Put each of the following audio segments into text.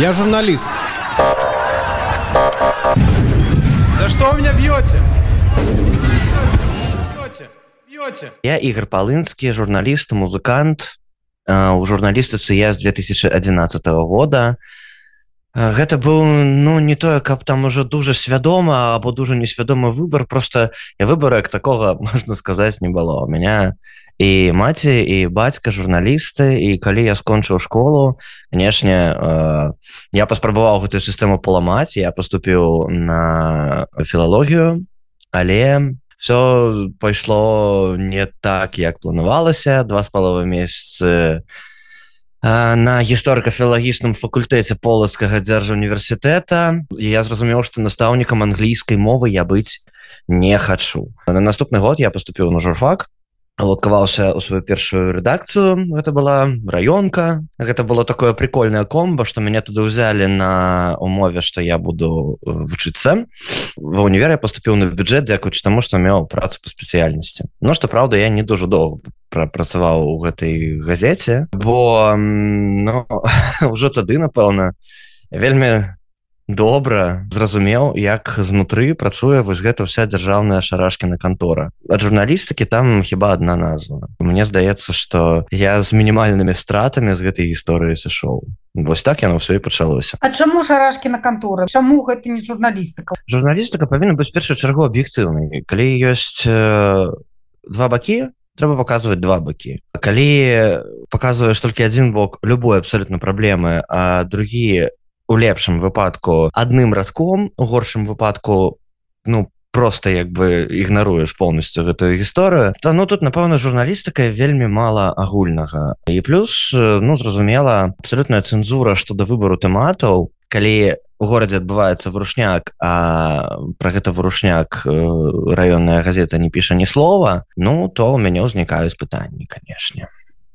Я журналист. За что вы меня бьете? Бьете, бьете. Я Игорь Полынский, журналист, музыкант. У журналістыцы я з 2011 года. Э, Гэта быў ну не тое, каб там ужо дужа свядома або дужа несвядомы выбар, просто я выбора як такога можна сказаць не было. У меня і маці і бацька журналісты і калі я скончыў школу, канешне, э, я паспрабаваў гэтую сістэму паламаць, я паступіў на філалогію, але все пайшло не так як планавалася два з паловы месяцы на гісторыка-філагічным факультэце полацкага дзяржа універсітэта я зразумеў што настаўнікам англійскай мовы я быць не хачу на наступны год я поступіў на журфак лодкаваўся ў сваю першую рэдакцыю это была раёнка гэта было такое прикольное комбо что мяне туды ўзялі на умове что я буду э, вучыцца ва універ я поступіў на бюджэт дзякуючы таму что меў працу по спецыяльнасці Ну что праўда я не дужа доўга прапрацаваў у гэтай газеце бо ну, ўжо тады напэўна вельмі добра зразумеў як знутры працуе вось гэта вся дзяржаўная шарашкіна кантора. Ад журналістыкі там хіба одна назва. Мне здаецца что я з мінімальнымі стратамі з гэтай гісторыі сышоў. Вось так яно ўсё і пачалося. А чаму шарашкі на кантуры Чаму гэта не журналістыка? Журналістыка павінна быць першую чаргу аб'ектыўнай. Калі ёсць э, два бакі трэба паказваць два бакі. Калі паказваеш толькі адзін бок любой абсалютна праблемы а другі у лепшым выпадку адным радком у горшым выпадку ну просто як бы ігнаруеш полностью гэтую гісторыю то ну тут напэўна журналістыка вельмі мала агульнага. І плюс ну зразумела абсалютная цэнзура што да выбару тэматаў. Калі у горадзе адбываецца вырушняк а про гэта вырушняк раённая газета не піша ні слова ну то у мяне ўзнікаюць пытанні канешне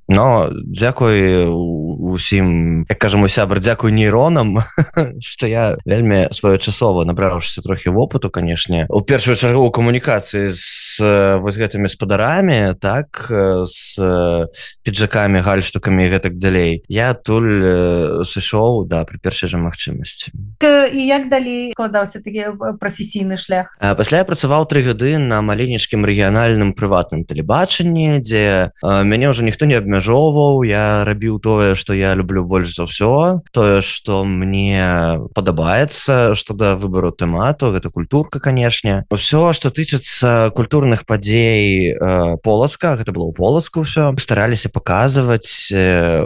но дзякуй усім як кажам у сябр дзякуй нейронам что я вельмі своечасова набраўшыся трохі вопыту канешне. У першую чаргу камунікацыі з вось гэтымі спадарамі так з піджакамі гальштукамі гэтак далей я туль сышоў да пры першай жа магчымасці і як далей складаўся такі прафесійны шлях? Пасля я працаваў тры гады на маленечкім рэгіянальным прыватным тэлебачанні дзе мяне ўжо ніхто не абмяжоўваў я рабіў тое што я люблю больш за ўсё тое што мне падабаецца што да выбару тэмату гэта культурка канешне. Ўсё што тычыцца культурных падзей э, полацка гэта было ў полацку ўсё стараліся паказваць э,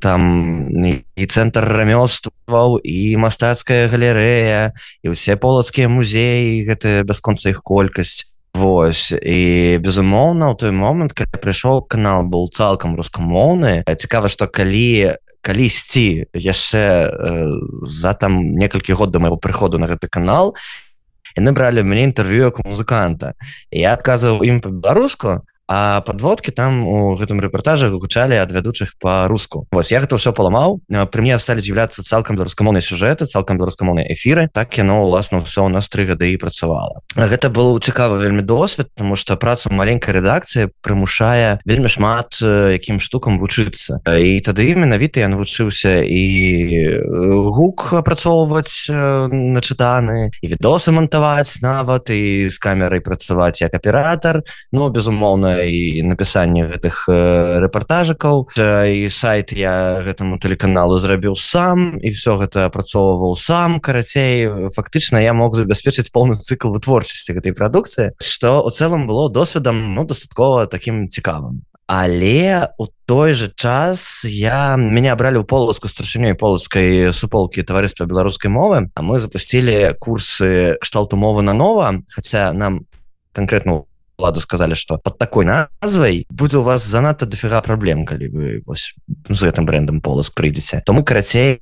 там і цэнтр рамёстваў і мастацкая галерэя і ўсе полацкія музеі гэта бясконца іх колькасць Вось. І безумоўна ў той момант калі прыйшоў канал быў цалкам рускамоўны цікава што калі калісьці яшчэ э, за там некалькі год да майго прыходу на гэты канал яны бралі мне інтэрв'ю як музыканта. Я адказваў ім па-беларуску а подводкі там у гэтым рэпартажы гучалі ад вядучых по-руску. Вось я гэта ўсё паламаў пры мне сталі з'яўляцца цалкам беларускамоўнай сюжэты цалкам беларускамоўнай эфіры так яно уласна ўсё у нас тры гады і працавала гэта было цікава вельмі досвед тому что працу маленькай рэдакцыі прымушае вельмі шмат якім штукам вучыцца. І тады менавіта я навучыўся і гук апрацоўваць начытаны і відосы монтаваць нават і з камерай працаваць як аператор ну безумоўна і напісанне гэтых рэпартажыкаў і сайт я гэтаму тэлеканалу зрабіў сам і все гэта апрацоўваў сам. Карацей фактычна я мог забяспечыць поўны цыкл вытворчасці гэтай прадукцыі што у цэлым было досведам ну дастаткова таким цікавым. Але у той же час я мяне абралі ў полацку старшынёй полацкай суполкі таварыства беларускай мовы а мы запусцілі курсы кшталту мовы на нова хаця нам конкретно ладу сказали что под такой назвай будзе у вас занадта дофіга праблем калі вы вось з гэтым брендам полос прыйдзеце то мы карацей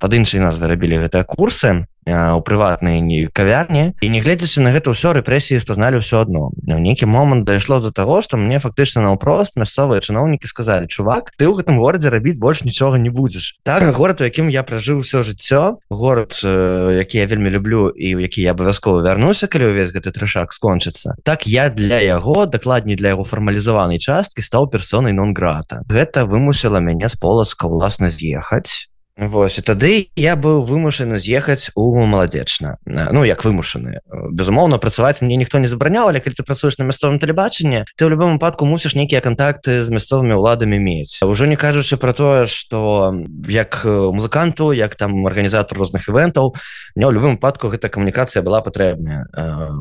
под іншай назвы рабілі гэтыя курсы у прыватнай не кавярні. І нягледзячы на гэта ўсё рэпрэсіі спазналі ўсё адно. На нейкі момант дайшло до того что мне фактычна наўпрост мясцовыя чыноўнікі сказалі чувак ты ў гэтым горадзе рабіць больш нічога не будзеш так горад у якім я пражыў усё жыццё горад які я вельмі люблю і ў які я абавязкова вярнуся калі ўвесь гэты трышак скончыцца так я для яго дакладней для яго фармалізаванай часткі стаў персонай нон-грата. Гэта вымусіла мяне з полацка ўласна з'ехаць Вось тады я быў вымушаны з'ехаць у маладзечна Ну як вымушаны безумоўна працаваць мне ніхто не забраняў але калі ты працуеш на мясцовым тэлебачанні ты ў любым выпадку мусіш нейкія кантакты з мясцовымі ўладамі мець ўжо не кажучы про тое что як музыканту як там арганізатор розных івентаў мне ў любым выпадку гэта камунікацыя была патрэбная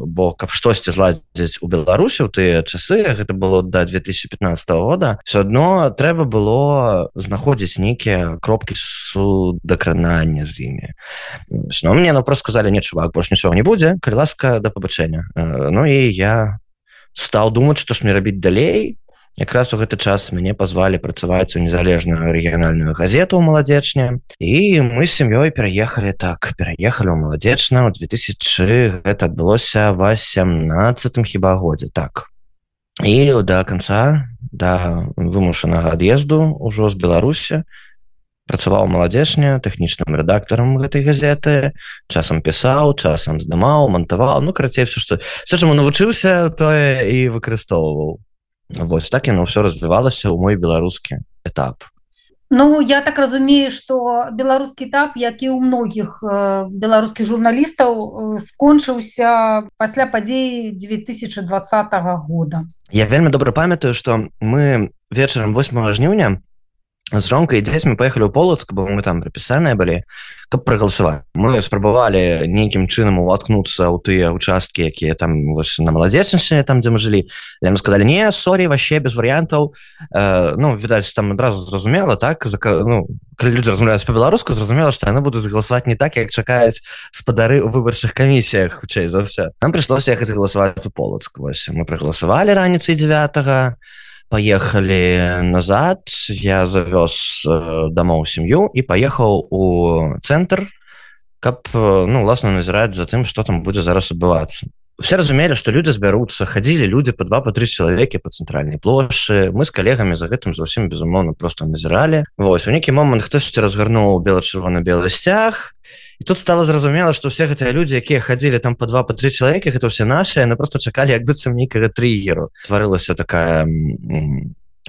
бо каб штосьці зладзіць у беларусі ў тыя часы гэта было до 2015 года все адно трэба было знаходзіць нейкія кропкі су дакранання з імі ну мне просто сказали не чувак больш нічого не будзе калі ласка да пабачэння Ну і я стал думаць што ж мне рабіць далей. Якраз у гэты час мяне пазвалі працаваць у незалежную рэгіянальную газету маладзечня і мы сям'ёй пераехалі так пераехалі ў маладзечна ў 2000 гэта адбылося восемнадцатым хіба годзе так. І да конца да вымушанага ад'езду ўжо з беларусі працаваў маладзешня тэхнічным рэдактарам гэтай газеты часам пісаў часам здымаў мантаваў. Ну карацей все што все чаму навучыўся тое і выкарыстоўваў. Вось так яно ўсё развівалася ў мой беларускі этап. Ну я так разумею что беларускі этап як і ў многіх э, беларускіх журналістаў э, скончыўся пасля падзеі 2020 года. Я вельмі добра памятаю что мы вечарам 8 жніўня з жонкай дзецьмі паехалі ў полацк бо мы там прапісаныя былі каб прагаласаваць мы спрабавалі нейкім чынам уваткнуцца ў тыя участкі якія там вось на маладзечнасці там дзе мы жылі я мы сказали не сорі вообще без варыянтаў э, ну відаць там адразу зразумела так за ну, людзі размаўляюць по-беларуску зразумела што яны будуць галасаваць не так як чакаюць спадары ў выбарчых камісіях хутчэй за ўсё нам прыйшлося ехаць галасаваць у полацк вось мы прагаласавалі раніцай 9 поехали назад. Я завёз э, дамоў сям'ю і паехаў у цэнтр каб э, ну власна назіраць за тым что там будзе зараз адбывацца все разумелі что люди збяруцца хадзілі люди по два по три чалавекі по цэнтральнай плошчы мы з калегамі за гэтым зусім безумоўна просто назіралі Вось у нейкі момант хтосьці разгарнуў бела-чырвона-белы сцяг і тут стало зразумела что все гэтыя люди якія хадзілі там по два по три чалавекі гэта все наши на просто чакалі як быццам нейкага трыгеру тварылася такая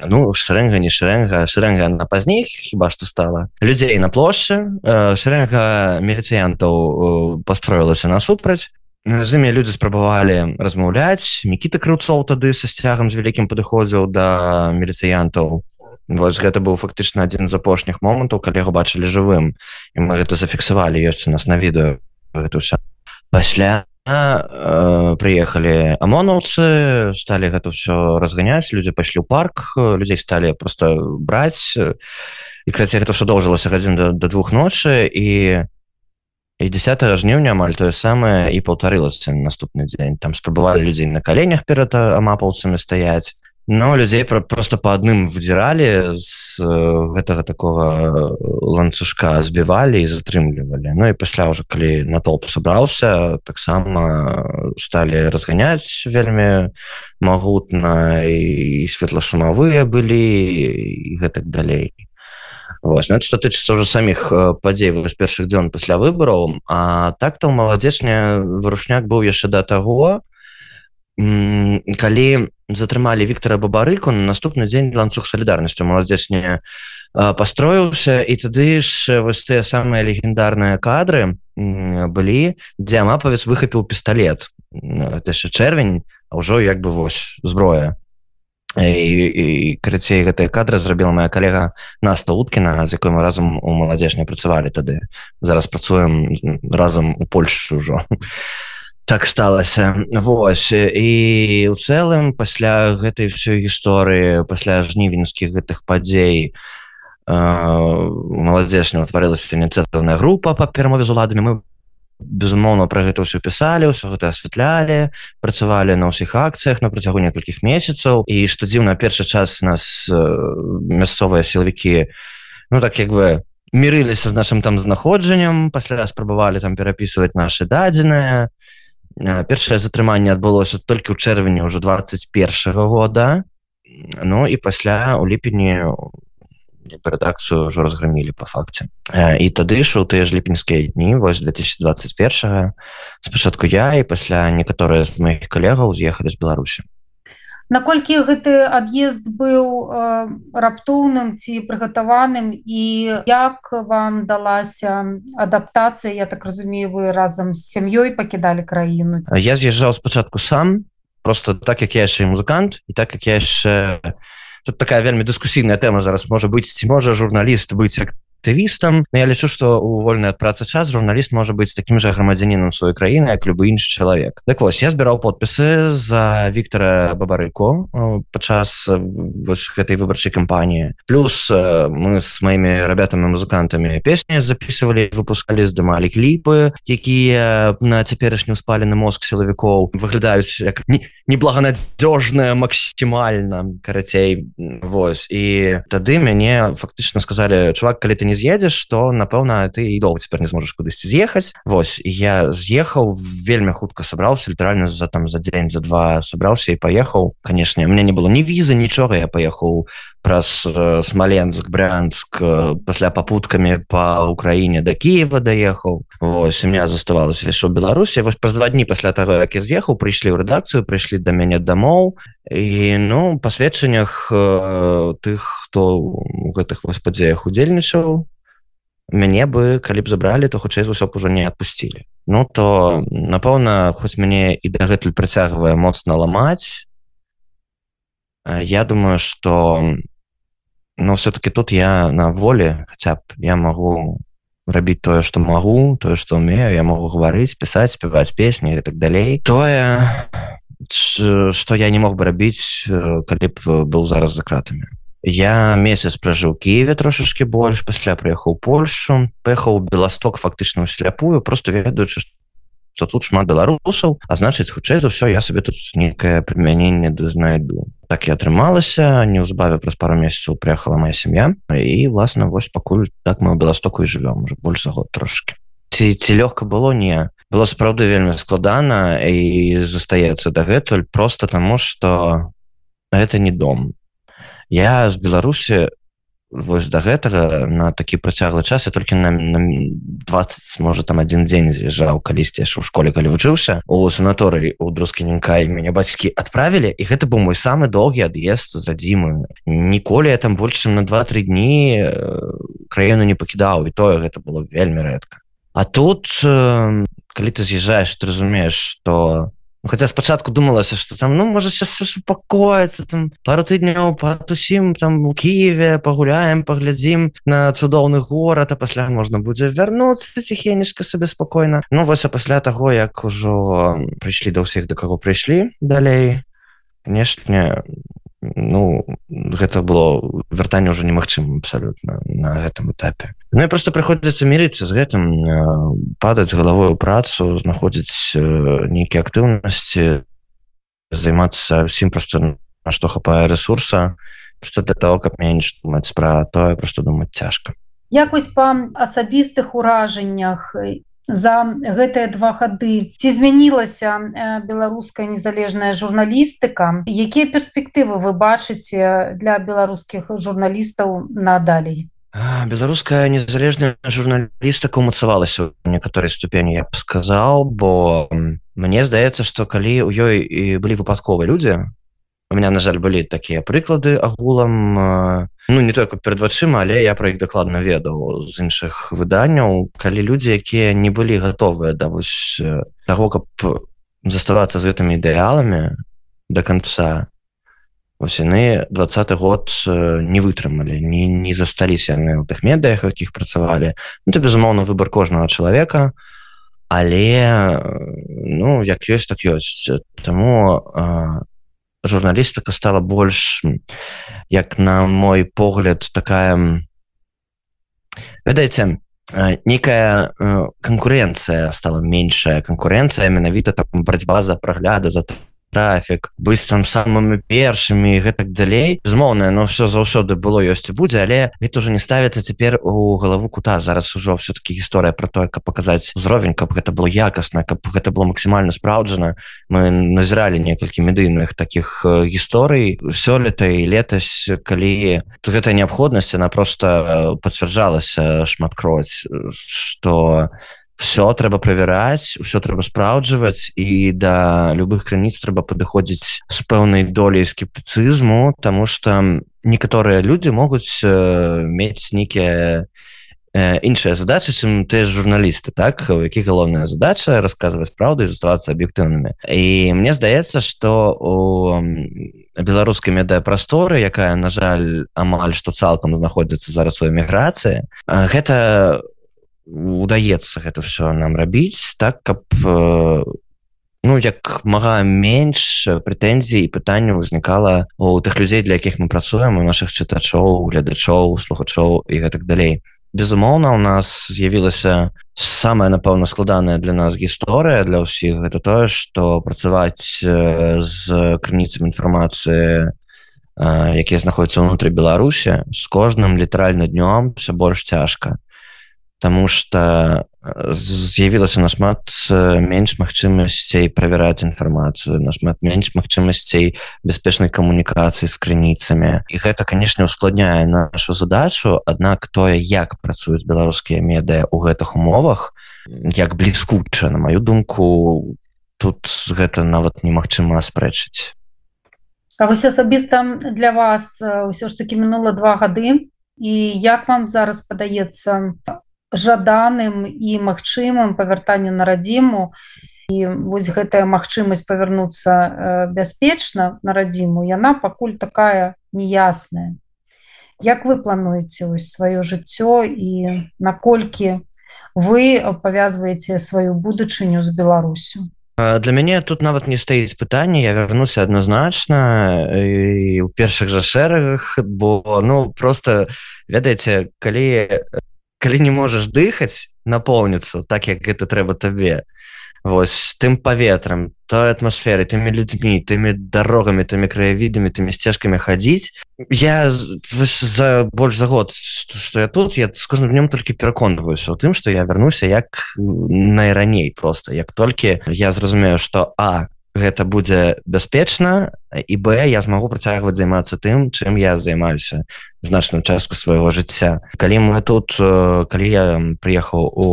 ну шрэнга не шрэнга шрэнга на пазней хіба что стала. Людзей на плошчы шрэнга міліцыянтаў построілася насупраць з імі людзі спрабавалі размаўляць мікіта крыцоў тады са сцягам з вялікім падыходзіў да міліцыянтаў Вось гэта быў фактычна адзін з апошніх момантаў калі яго бачылі жывым і мы гэта зафіксавалі ёсць у нас на відэо гэта ўсё пасля э, прыехалі амонаўцы сталі гэта ўсё разганяць людзі пайшлі ў парк людзей сталі просто браць і краце гэта ўсё доўжылася гадзін да, да двух ночы і і 10 жніўня амаль тое самае і паўтарылася наступны дзень там спрабавалі людзей на каленях перад амапаўцамі стаяць но людзей про просто по адным выдзіралі з гэтага такого ланцужка збівалі і затрымлівалі Ну і пасля уже калі натолп сабраўся таксама сталі разганяць вельмі магутна і светлашумавыя былі і гэтак далей Вось, ну, что тычыцца ўжо саміх падзей з першых дзён пасля выбараў А так-то ў маладзечня вырушняк быў яшчэ да таго калі затрымалі Віктора бабарыку на наступны дзень ланцуг салідарнасцю маладзечня пастроіўся і тады ж вось тыя самыя легендарныя кадры былі дзе амапавец выхапіў пісталлет яшчэ чэрвень а ўжо як бы вось зброя і карацей гэтыя кадры зрабіла моя калега наста уткіна з якой мы разам у маладзежня працавалі тады зараз працуем разам у Польшы ўжо так сталася Вось і у цэлым пасля гэтай ўсёй гісторыі пасля жнівеньскіх гэтых падзей маладзешня утварылася ініцыятыўная група па перамове з уладамі мы безумоўна пра гэта ўсё пісалі ўсё гэта асвятлялі працавалі на ўсіх акцыях на працягу некалькіх месяцаў. І што дзіўна першы час нас мясцовыя сілавікі ну так як бы мірыліся з нашим там знаходжаннем пасля спрабавалі там перапісваць наши дадзеныя. Першае затрыманне адбылося толькі ў чэрвені ўжо 21 года. Ну і пасля у ліпені рэдакцыю ўжо разграмілі по факце і тады ж у тыя ж ліпеньскія дні вось 2021 спачатку я і пасля некаторыя з моих калегаў з'ехалі з беларусі наколькі гэты ад'езд быў раптоўным ці прыгатаваным? І як вам далася адаптацыя? Я так разумею вы разам з сям'ёй пакідалі краіну? Я з'язджаў спачатку сам просто так як я яшчэ музыкант і так як я яшчэ тут такая вельмі дыскусійная тэма зараз. Можа быць ці можа журналіст быць як актывістам я лічу что у вольны ад працы час журналіст можа быць таким же грамадзянінам сваёй краіны як любы іншы чалавек так вось я збіраў подпісы за Віктора бабарыко падчас гэтай выбарчай кампаніі плюс мы с маімі ребятамі музыкантамі песні записывалі выпускалі здымалі кліпы якія на цяперашнюю спалены мозг сілавікоў выглядаюць як неблаганадзёжная максімальна карацей Вось і тады мяне фактычна сказали чувак калі ты не з'едзеш то напэўна ты і доўг цяпер не зможаш кудысьці з'ехаць. Вось я з'ехаў вельмі хутка сабраўся літаральна за там за дзень за два сабраўся і паехаў. Канешне мне не было ні візы нічога я паехаў праз э, смаленск брянск э, пасля папуткамі по ўкраіне да Киева даехаў. Вось меня заставалася яшчэ беларусі вось праз два дні пасля таго як я з'ехаў прыйшлі ў рэдакцыю прыйшлі да мяне дамоў і ну пасведчаннях э, тых хто у гэтых вось падзеях удзельнічаў мяне бы калі б забралі то хутчэй ўсё б ужо не адпусцілі. Ну то напэўна хоць мяне і дагэтуль прыцягвае моцна ламаць я думаю что но все-таки тут я на воле хотя б я могу рабіць тое что могу тое что умею я могу гаварыць пісаць спяваць песні і так далей. Тое что я не мог бы рабіць калі б быў зараз за кратамі я месяц пражыў Киеве трошачки больш пасля прыехаў Польшу. Пехаў беласток фактычна сляпую просто ведаючы что тут шмат беларусаў а значыць хутчэй за ўсё я сабе тут нейкае прымяненне да знайду. Так і атрымалася неўзбаве праз пару месяцаў прыехала моя сям'я і власна вось пакуль так мы беластоку і живвём уже больш за год трошки. Ці ці лёгка было не было сапраўды вельмі складана і застаецца дагэтуль просто таму что это не дом. Я з беларусі вось да гэтага на такі працяглы час я толькі на, на 20 можа там один дзень з'язджаў калісьці яшчэ ў школе калі вучыўся у санаторыі у друскіненька і мяне бацькі адправілі і гэта быў мой самы доўгі ад'езд з радзімы ніколі я там больш чым на два-тры дні краіну не пакідаў і тое гэта было вельмі рэдка А тут калі ты з'язджаеш ты разумееш что Ну, хотя спачатку думалася что там ну можа сейчас упакоіцца там пару тыдняў патусім там у Киеве пагуляем паглядзім на цудоўны горад а пасля можна будзе вярнуцца ціхенечка сабе спакойна. Ну вось а пасля таго як ужо прыйшлі да ўсіх да каго прыйшлі далей канешне ну гэта было вяртанне ўжо немагчыма абсалютна на гэтым этапе. Ну і просто прыходзіцца мірыцца з гэтым падаць галавою працу знаходзіць нейкія актыўнасці займацца ўсім просто на што хапае ресурса просто для того каб менш думаць пра тое просто думаць цяжка. Якось па асабістых уражаннях за гэтыя два гады. Ці змянілася беларуская незалежная журналістыка? Якія перспектывы вы бачыце для беларускіх журналістаў надалей беларуская незалежная журналістыка умацавалася у некаторай ступені я б сказаў бо мне здаецца што калі ў ёй і былі выпадковыя людзі у меня на жаль былі такія прыклады агулам ну не только перад вачыма але я пра іх дакладна ведаў з іншых выданняў. Калі людзі якія не былі гатовыя да вось таго каб заставацца з гэтымі ідэаламі до конца восены двадцаты год не вытрымалі не не засталіся яны ў тых медыях якіх працавалі. Ну, то безумоўна выбор кожнага чалавека але ну як ёсць так ёсць. Таму журналістыка стала больш як на мой погляд такая ведаеце некая канкурэнцыя стала меншая канкурэнцыя менавіта там барацьба за прагляда за трафік быць там самымі першымі гэтак далей. Безмоўна но все заўсёды было ёсць і будзе але гэта уже не ставіцца цяпер у галаву кута. Зараз ужо все-таки гісторыя про тое каб паказаць узровень каб гэта было якасна каб гэта было максімальна спраўджана. Мы назіралі некалькі медыйных таких гісторый. Сёлета і летась калі гэта неабходнасць она просто пацвярджалася шматкроць что все трэба правяраць все трэба спраўджваць і да любых крыніц трэба падыходзіць з пэўнай долей скептыцызму тому что некаторыя людзі могуць э, мець нейкія іншыя задачы чым ты журналісты так? У які галоўная задача расказваць праўду і заставацца аб'ектыўнымі і мне здаецца что у беларускай медыапрасторы якая на жаль амаль што цалкам знаходзіцца зараз у эміграцыі гэта удаецца гэта все нам рабіць так каб ну як мага менш прэтэнзій пытанняў узнікала у тых людзей для якіх мы працуем у наших чытачоў гледачоў слухачоў і гэтак далей. Безумоўна у нас з'явілася самая напэўна складаная для нас гісторыя для ўсіх. Гэта тое што працаваць з крыніцам інфармацыі якія знаходзяцца ўнутры беларусі з кожным літаральна днём все больш цяжка Таму что з'явілася нашмат менш магчымасцей правяраць інфармацыю нашмат менш магчымасцей бяспечнай камунікацыі з крыніцамі і гэта канешне ускладняе нашу задачу. Аднак тое як працуюць беларускія медыя ў гэтых умовах як бліскуча на маю думку тут гэта нават немагчыма аспрэчыць А вось асабіста для вас ўсё ж таки мінула два гады. І як вам зараз падаецца жаданым і магчымым павяртанню на радзіму. І вось гэтая магчымасць павярнуцца э, бяспечна на радзіму яна пакуль такая неясная Як вы плануеце вось сваё жыццё і наколькі вы павязваеце сваю будучыню з Беларусю? Для мяне тут нават не стаіць пытанне я вярнуся адназначна і ў першых жа шэрагах бо ну просто ведаеце калі калі не можаш дыхаць напоўніцу так як гэта трэба табе вось тым паветрам той атмасферы тымі людзьмі тымі дарогамі тымі краявідамі тымі сцежкамі хадзіць я за больш за год что я тут я з кожным днём толькі пераконваюся у тым што я вярнуся як найраней просто як толькі я зразумею что а гэта будзе бяспечна і б я змагу працягваць займацца тым чым я займаюся значную частку свайго жыцця. Калі мы тут калі я прыехаў у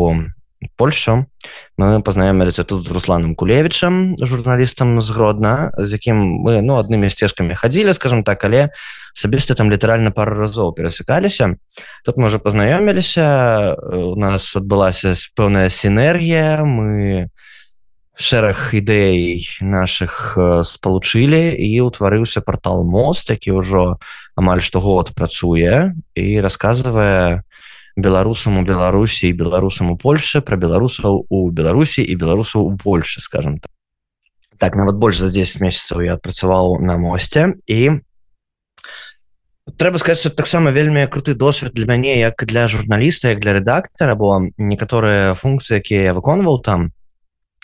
Польшу мы пазнаёміліся тут з русланом кулевічам журналістам згродна з якім мы ну аднымі сцежкамі хадзілі скажем так але асабіста там літаральна пару разоў перасякаліся. Тут мы уже пазнаёміліся у нас адбылася пэўная сінергія мы у шэраг ідэй наших спалучылі і ўтварыўся портал мост які ўжо амаль штогод працуе і расказвае беларусам у беларусі і беларусам у польше про беларусаў у беларусі і беларусаў у польше скажем так. Так нават больш за 10 месяцаў я адпрацаваў на мосце і трэба сказать что таксама вельмі круты досвед для мяне як для журналіста як для рэдактара бо некаторыя функцыі якія я выконваў там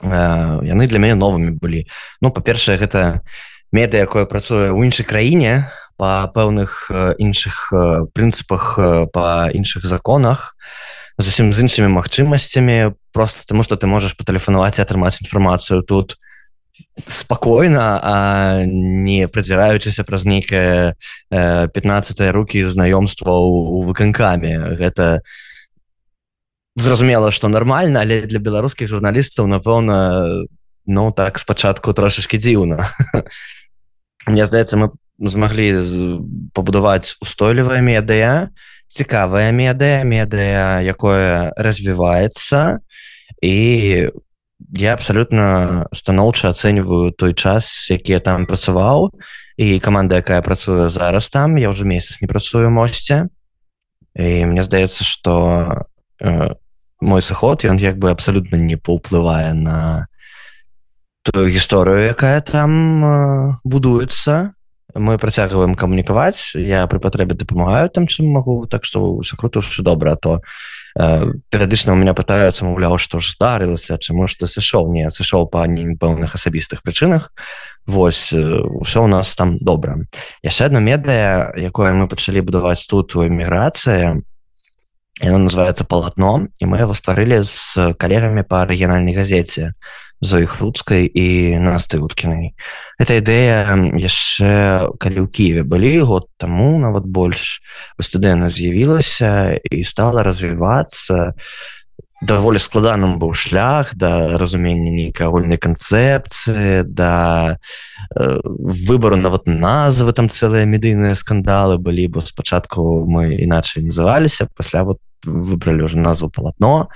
яны для мяне новымі былі ну па-першае гэта меда якое працуе ў іншай краіне па пэўных іншых прынцыпах па іншых законах зусім з іншымі магчымасцямі просто таму што ты можаш патэлефанаваць і атрымаць інфармацыю тут спакойна а не прадзіраючыся праз нейкае 15 рукі знаёмства ў выканкамі гэта не зразумела что нормально але для беларускіх журналістаў напэўна ну так спачатку трошачки дзіўна. Мне здаецца мы змаглі пабудаваць устойлівая медыя цікавая медыя медыя якое развіваецца. І я абсолютно станоўча ацэньваю той час які я там працаваў і каманда якая працуе зараз там я уже месяц не працую мосце. І мне здаецца что мой сыход ён як бы абсалютна не паўплывае на тую гісторыю якая там э, будуецца мы працягваем камунікаваць я пры патрэбе дапамагаю там чым магу так што ўсё круто все добра то э, перыядычна у меня пытаюцца маўляў што ж здарылася чаму што сышоў? Не сышоў па пэўных асабістых прычынах. Восьось ўсё у нас там добра. Яшчэ одно медыя якое мы пачалі будаваць тут у эміграцыі Яно называется палатно і мы его стварылі з калегамі па рэгіянальнай газеце зоі хруцкай і насты уткінай эта ідэя яшчэ калі ў Киеве былі год таму нават больш студэнна з'явілася і стала развівацца даволі складаным быў шлях да разумення нейкай агульнай канцэпцыі да э, выбару нават назвы там цэлыя медыйныя скандалы былі бо спачатку мы іначай называліся пасля вот выбралі уже назву палатно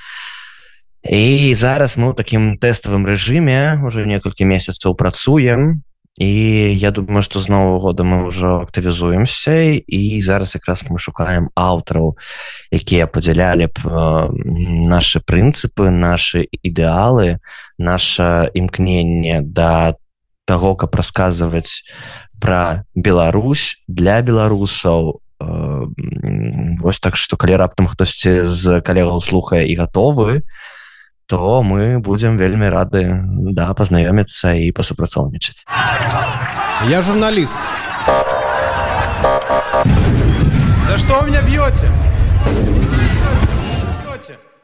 і зараз мы ў такім тэставым рэжыме уже некалькі месяцаў працуем. І я думаю что з нового года мы ўжо актывізуемся і зараз якраз мы шукаем аўтараў якія падзялялі б э, наши прынцыпы наши ідэалы наше імкненне да того каб расказваць про Беларусь для беларусаў вось так что калі раптам хтосьці з калегаў слухае і гатовы то мы будем вельмі рады да пазнаёміцца і пасупрацоўнічаць я журналіст. За что вы меня б'ете